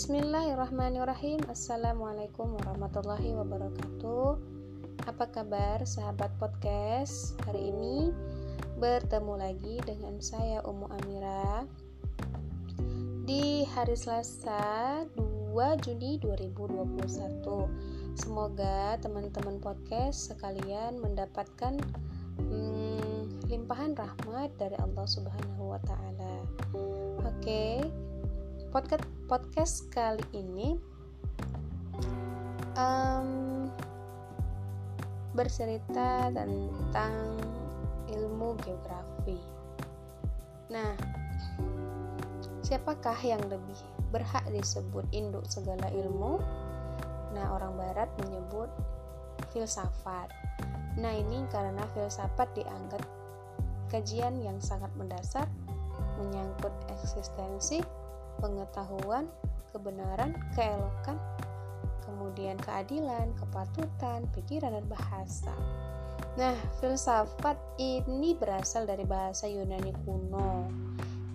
Bismillahirrahmanirrahim. Assalamualaikum warahmatullahi wabarakatuh. Apa kabar sahabat podcast? Hari ini bertemu lagi dengan saya Umu Amira. Di hari Selasa 2 Juni 2021 Semoga teman-teman podcast sekalian mendapatkan hmm, limpahan rahmat dari Allah Subhanahu wa taala. Oke, okay podcast podcast kali ini um, bercerita tentang ilmu geografi. Nah, siapakah yang lebih berhak disebut induk segala ilmu? Nah, orang Barat menyebut filsafat. Nah, ini karena filsafat dianggap kajian yang sangat mendasar menyangkut eksistensi pengetahuan, kebenaran, keelokan, kemudian keadilan, kepatutan, pikiran, dan bahasa. Nah, filsafat ini berasal dari bahasa Yunani kuno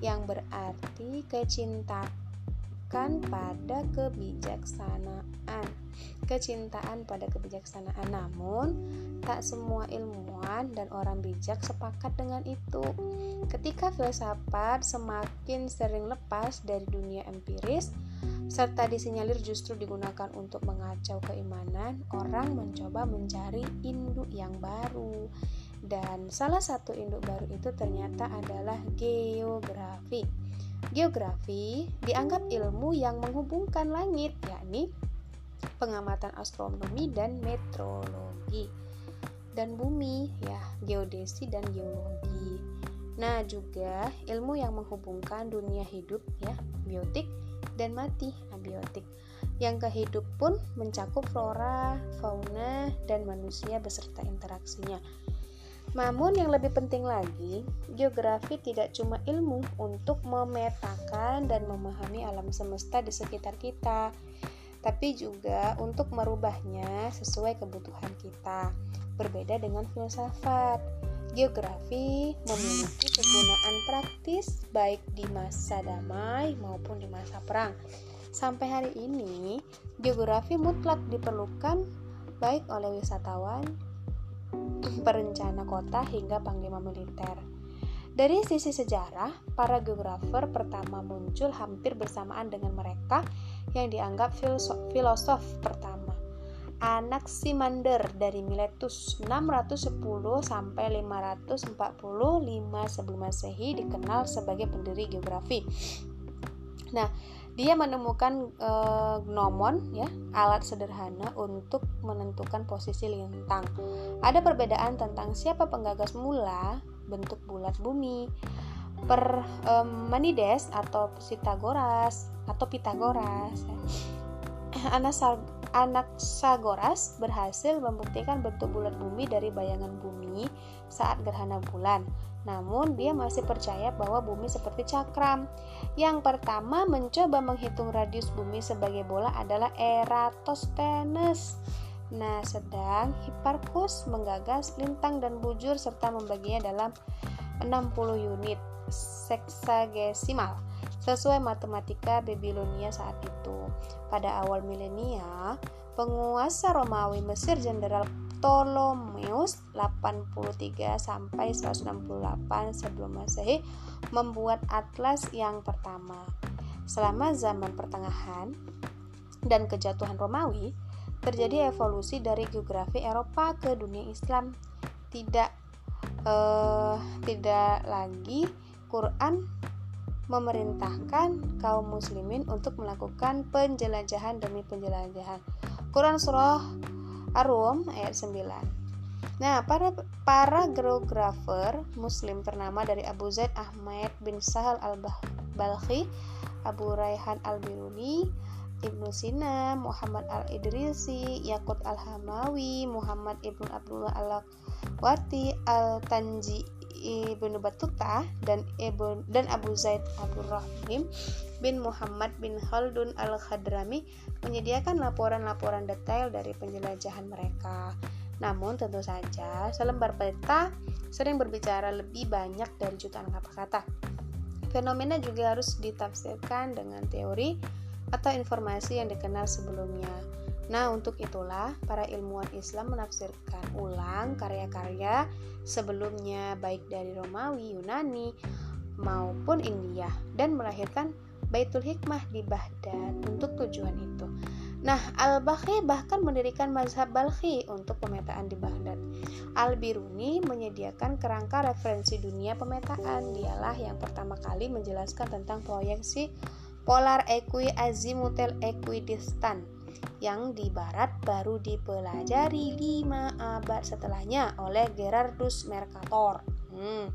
yang berarti kecintaan pada kebijaksanaan kecintaan pada kebijaksanaan. Namun, tak semua ilmuwan dan orang bijak sepakat dengan itu. Ketika filsafat semakin sering lepas dari dunia empiris, serta disinyalir justru digunakan untuk mengacau keimanan, orang mencoba mencari induk yang baru. Dan salah satu induk baru itu ternyata adalah geografi. Geografi dianggap ilmu yang menghubungkan langit, yakni pengamatan astronomi dan meteorologi dan bumi ya geodesi dan geologi nah juga ilmu yang menghubungkan dunia hidup ya biotik dan mati abiotik yang kehidup pun mencakup flora, fauna, dan manusia beserta interaksinya. Namun yang lebih penting lagi, geografi tidak cuma ilmu untuk memetakan dan memahami alam semesta di sekitar kita, tapi juga untuk merubahnya sesuai kebutuhan kita. Berbeda dengan filsafat, geografi memiliki kegunaan praktis baik di masa damai maupun di masa perang. Sampai hari ini, geografi mutlak diperlukan baik oleh wisatawan, perencana kota hingga panglima militer. Dari sisi sejarah, para geografer pertama muncul hampir bersamaan dengan mereka yang dianggap filosof, filosof pertama. Anaximander dari Miletus 610 sampai 545 sebelum Masehi dikenal sebagai pendiri geografi. Nah, dia menemukan e, gnomon ya, alat sederhana untuk menentukan posisi lintang. Ada perbedaan tentang siapa penggagas mula bentuk bulat bumi. Per um, Manides atau Pythagoras atau Pythagoras. Anaxagoras berhasil membuktikan bentuk bulat bumi dari bayangan bumi saat gerhana bulan. Namun, dia masih percaya bahwa bumi seperti cakram. Yang pertama mencoba menghitung radius bumi sebagai bola adalah Eratosthenes. Nah, sedang Hipparchus menggagas lintang dan bujur serta membaginya dalam 60 unit seksagesimal sesuai matematika Babilonia saat itu. Pada awal milenia, penguasa Romawi Mesir Jenderal Ptolemeus 83 sampai 168 sebelum Masehi membuat atlas yang pertama. Selama zaman pertengahan dan kejatuhan Romawi, terjadi evolusi dari geografi Eropa ke dunia Islam. Tidak uh, tidak lagi Quran memerintahkan kaum muslimin untuk melakukan penjelajahan demi penjelajahan. Quran surah Ar-Rum ayat 9. Nah, para para geografer muslim ternama dari Abu Zaid Ahmad bin Sahal al-Balkhi, Abu Raihan al-Biruni, Ibnu Sina, Muhammad Al-Idrisi, Yakut Al-Hamawi, Muhammad Ibnu Abdullah Al-Wati, Al-Tanji Ibnu Batuta dan Ibn, dan Abu Zaid Abdul Rahim bin Muhammad bin Khaldun Al-Khadrami menyediakan laporan-laporan detail dari penjelajahan mereka. Namun tentu saja selembar peta sering berbicara lebih banyak dari jutaan kata-kata. Fenomena juga harus ditafsirkan dengan teori atau informasi yang dikenal sebelumnya. Nah, untuk itulah para ilmuwan Islam menafsirkan ulang karya-karya sebelumnya baik dari Romawi, Yunani maupun India dan melahirkan Baitul Hikmah di Baghdad untuk tujuan itu. Nah, Al-Bakhi bahkan mendirikan mazhab Balkhi untuk pemetaan di Baghdad. Al-Biruni menyediakan kerangka referensi dunia pemetaan. Dialah yang pertama kali menjelaskan tentang proyeksi polar equiazimutal equidistant yang di barat baru dipelajari lima abad setelahnya oleh Gerardus Mercator. Hmm.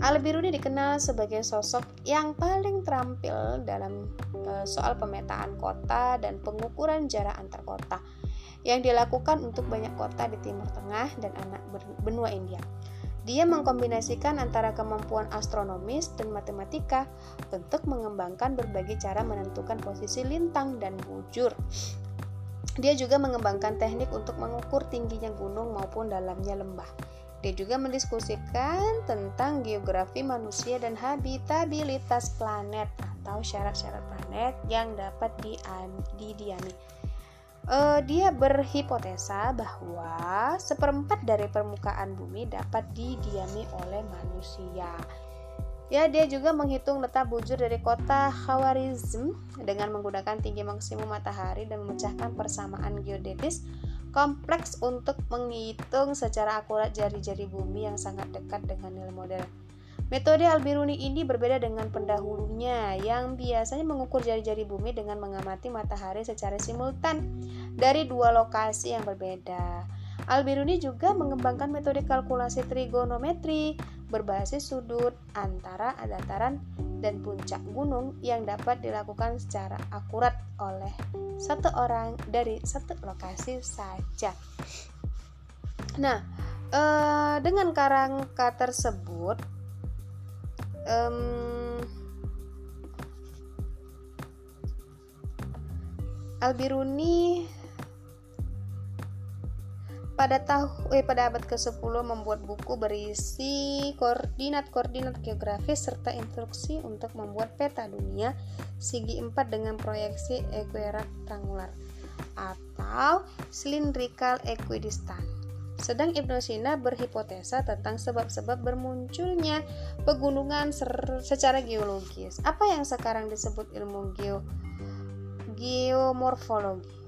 Al-Biruni dikenal sebagai sosok yang paling terampil dalam e, soal pemetaan kota dan pengukuran jarak antar kota yang dilakukan untuk banyak kota di Timur Tengah dan anak benua India. Dia mengkombinasikan antara kemampuan astronomis dan matematika untuk mengembangkan berbagai cara menentukan posisi lintang dan bujur. Dia juga mengembangkan teknik untuk mengukur tingginya gunung maupun dalamnya lembah. Dia juga mendiskusikan tentang geografi manusia dan habitabilitas planet atau syarat-syarat planet yang dapat didiami. Uh, dia berhipotesa bahwa seperempat dari permukaan bumi dapat didiami oleh manusia. Ya, dia juga menghitung letak bujur dari kota Khawarizm dengan menggunakan tinggi maksimum matahari dan memecahkan persamaan geodetis kompleks untuk menghitung secara akurat jari-jari bumi yang sangat dekat dengan nilai model. Metode Albiruni ini berbeda dengan pendahulunya yang biasanya mengukur jari-jari bumi dengan mengamati matahari secara simultan dari dua lokasi yang berbeda. Albiruni juga mengembangkan metode kalkulasi trigonometri berbasis sudut antara dataran dan puncak gunung yang dapat dilakukan secara akurat oleh satu orang dari satu lokasi saja. Nah, eh, dengan kerangka tersebut, um, Albiruni pada tahun eh, pada abad ke-10 membuat buku berisi koordinat-koordinat geografis serta instruksi untuk membuat peta dunia segi empat dengan proyeksi equirektangular atau cylindrical equidistant. Sedang Ibnu Sina berhipotesa tentang sebab-sebab bermunculnya pegunungan secara geologis. Apa yang sekarang disebut ilmu geo geomorfologi.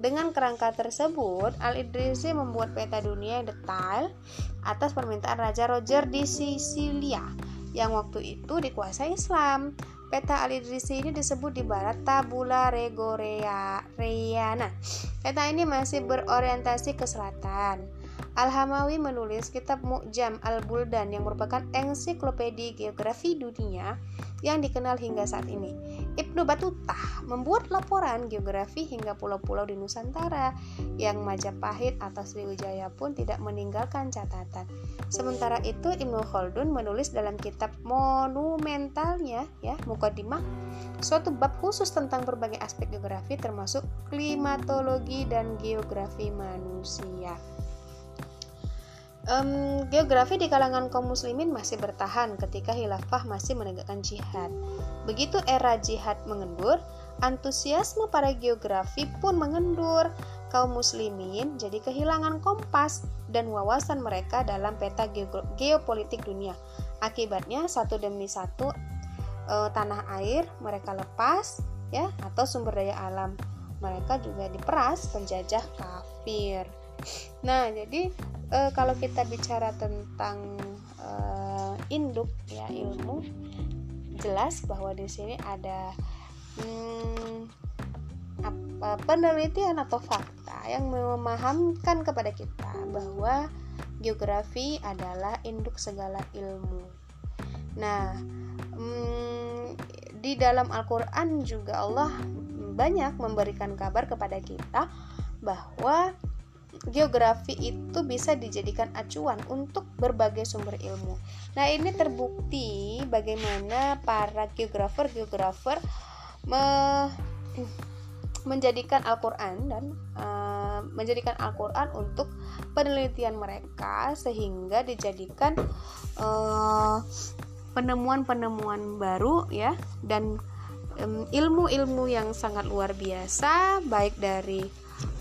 Dengan kerangka tersebut, Al-Idrisi membuat peta dunia yang detail atas permintaan Raja Roger di Sisilia yang waktu itu dikuasai Islam. Peta Al-Idrisi ini disebut di barat Tabula Regoriana. Peta ini masih berorientasi ke selatan. Al-Hamawi menulis kitab Mu'jam Al-Buldan yang merupakan ensiklopedia geografi dunia yang dikenal hingga saat ini. Ibnu Battuta membuat laporan geografi hingga pulau-pulau di Nusantara yang Majapahit atau Sriwijaya pun tidak meninggalkan catatan. Sementara itu Ibnu Khaldun menulis dalam kitab monumentalnya ya Mukaddimah suatu bab khusus tentang berbagai aspek geografi termasuk klimatologi dan geografi manusia. Um, geografi di kalangan kaum muslimin masih bertahan ketika khilafah masih menegakkan jihad. Begitu era jihad mengendur, antusiasme para geografi pun mengendur. Kaum muslimin jadi kehilangan kompas dan wawasan mereka dalam peta geopolitik dunia. Akibatnya satu demi satu e, tanah air mereka lepas ya atau sumber daya alam mereka juga diperas penjajah kafir. Nah, jadi e, kalau kita bicara tentang e, induk ya ilmu, jelas bahwa di sini ada hmm, apa, penelitian atau fakta yang memahamkan kepada kita bahwa geografi adalah induk segala ilmu. Nah, hmm, di dalam Al-Quran juga Allah banyak memberikan kabar kepada kita bahwa geografi itu bisa dijadikan acuan untuk berbagai sumber ilmu. Nah, ini terbukti bagaimana para geografer-geografer me menjadikan Al-Qur'an dan uh, menjadikan Al-Qur'an untuk penelitian mereka sehingga dijadikan penemuan penemuan-penemuan baru ya dan ilmu-ilmu yang sangat luar biasa baik dari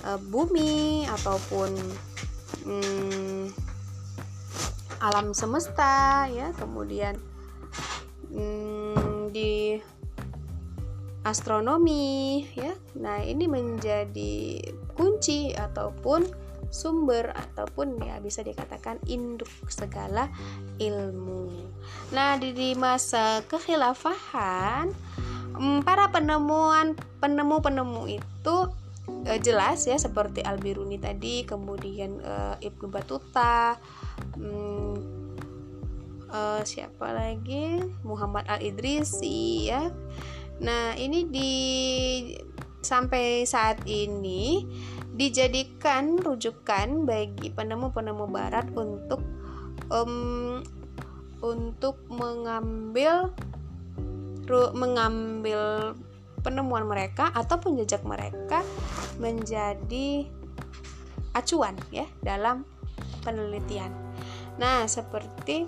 uh, bumi ataupun um, alam semesta ya kemudian um, di astronomi ya nah ini menjadi kunci ataupun sumber ataupun ya bisa dikatakan induk segala ilmu. Nah, di, di masa kekhilafahan mm, para penemuan penemu-penemu itu e, jelas ya seperti Al Biruni tadi, kemudian e, Ibnu Batuta, mm, e, siapa lagi Muhammad Al Idrisi ya. Nah, ini di sampai saat ini dijadikan rujukan bagi penemu-penemu barat untuk um, untuk mengambil mengambil penemuan mereka atau penjejak mereka menjadi acuan ya dalam penelitian. Nah, seperti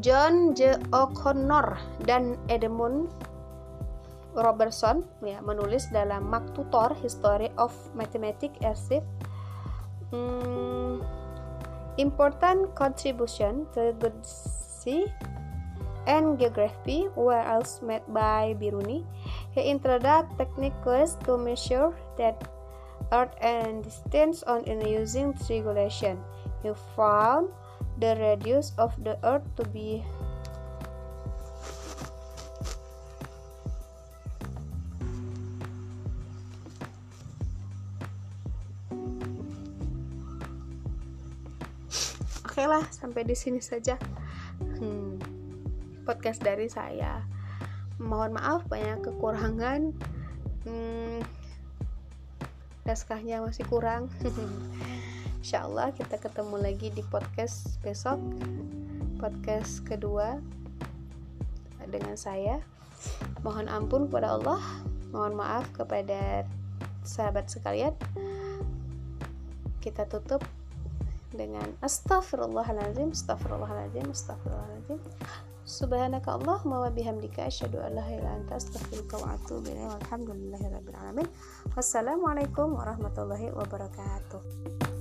John J. O'Connor dan Edmund Robertson ya menulis dalam Mark Tutor History of Mathematics Essay hmm, important contribution to and geography were also made by Biruni. He introduced techniques to measure that earth and distance on in using triangulation. He found the radius of the earth to be Oke lah, sampai di sini saja. Hmm, podcast dari saya. Mohon maaf banyak kekurangan. Hmm, naskahnya masih kurang. Insya Allah kita ketemu lagi di podcast besok. Podcast kedua dengan saya. Mohon ampun kepada Allah. Mohon maaf kepada sahabat sekalian. Kita tutup dengan astagfirullahaladzim astagfirullahaladzim astagfirullahaladzim subhanaka allahumma wa bihamdika asyhadu an la ilaha anta astaghfiruka wa atubu ilaik walhamdulillahirabbil alamin. Wassalamualaikum warahmatullahi wabarakatuh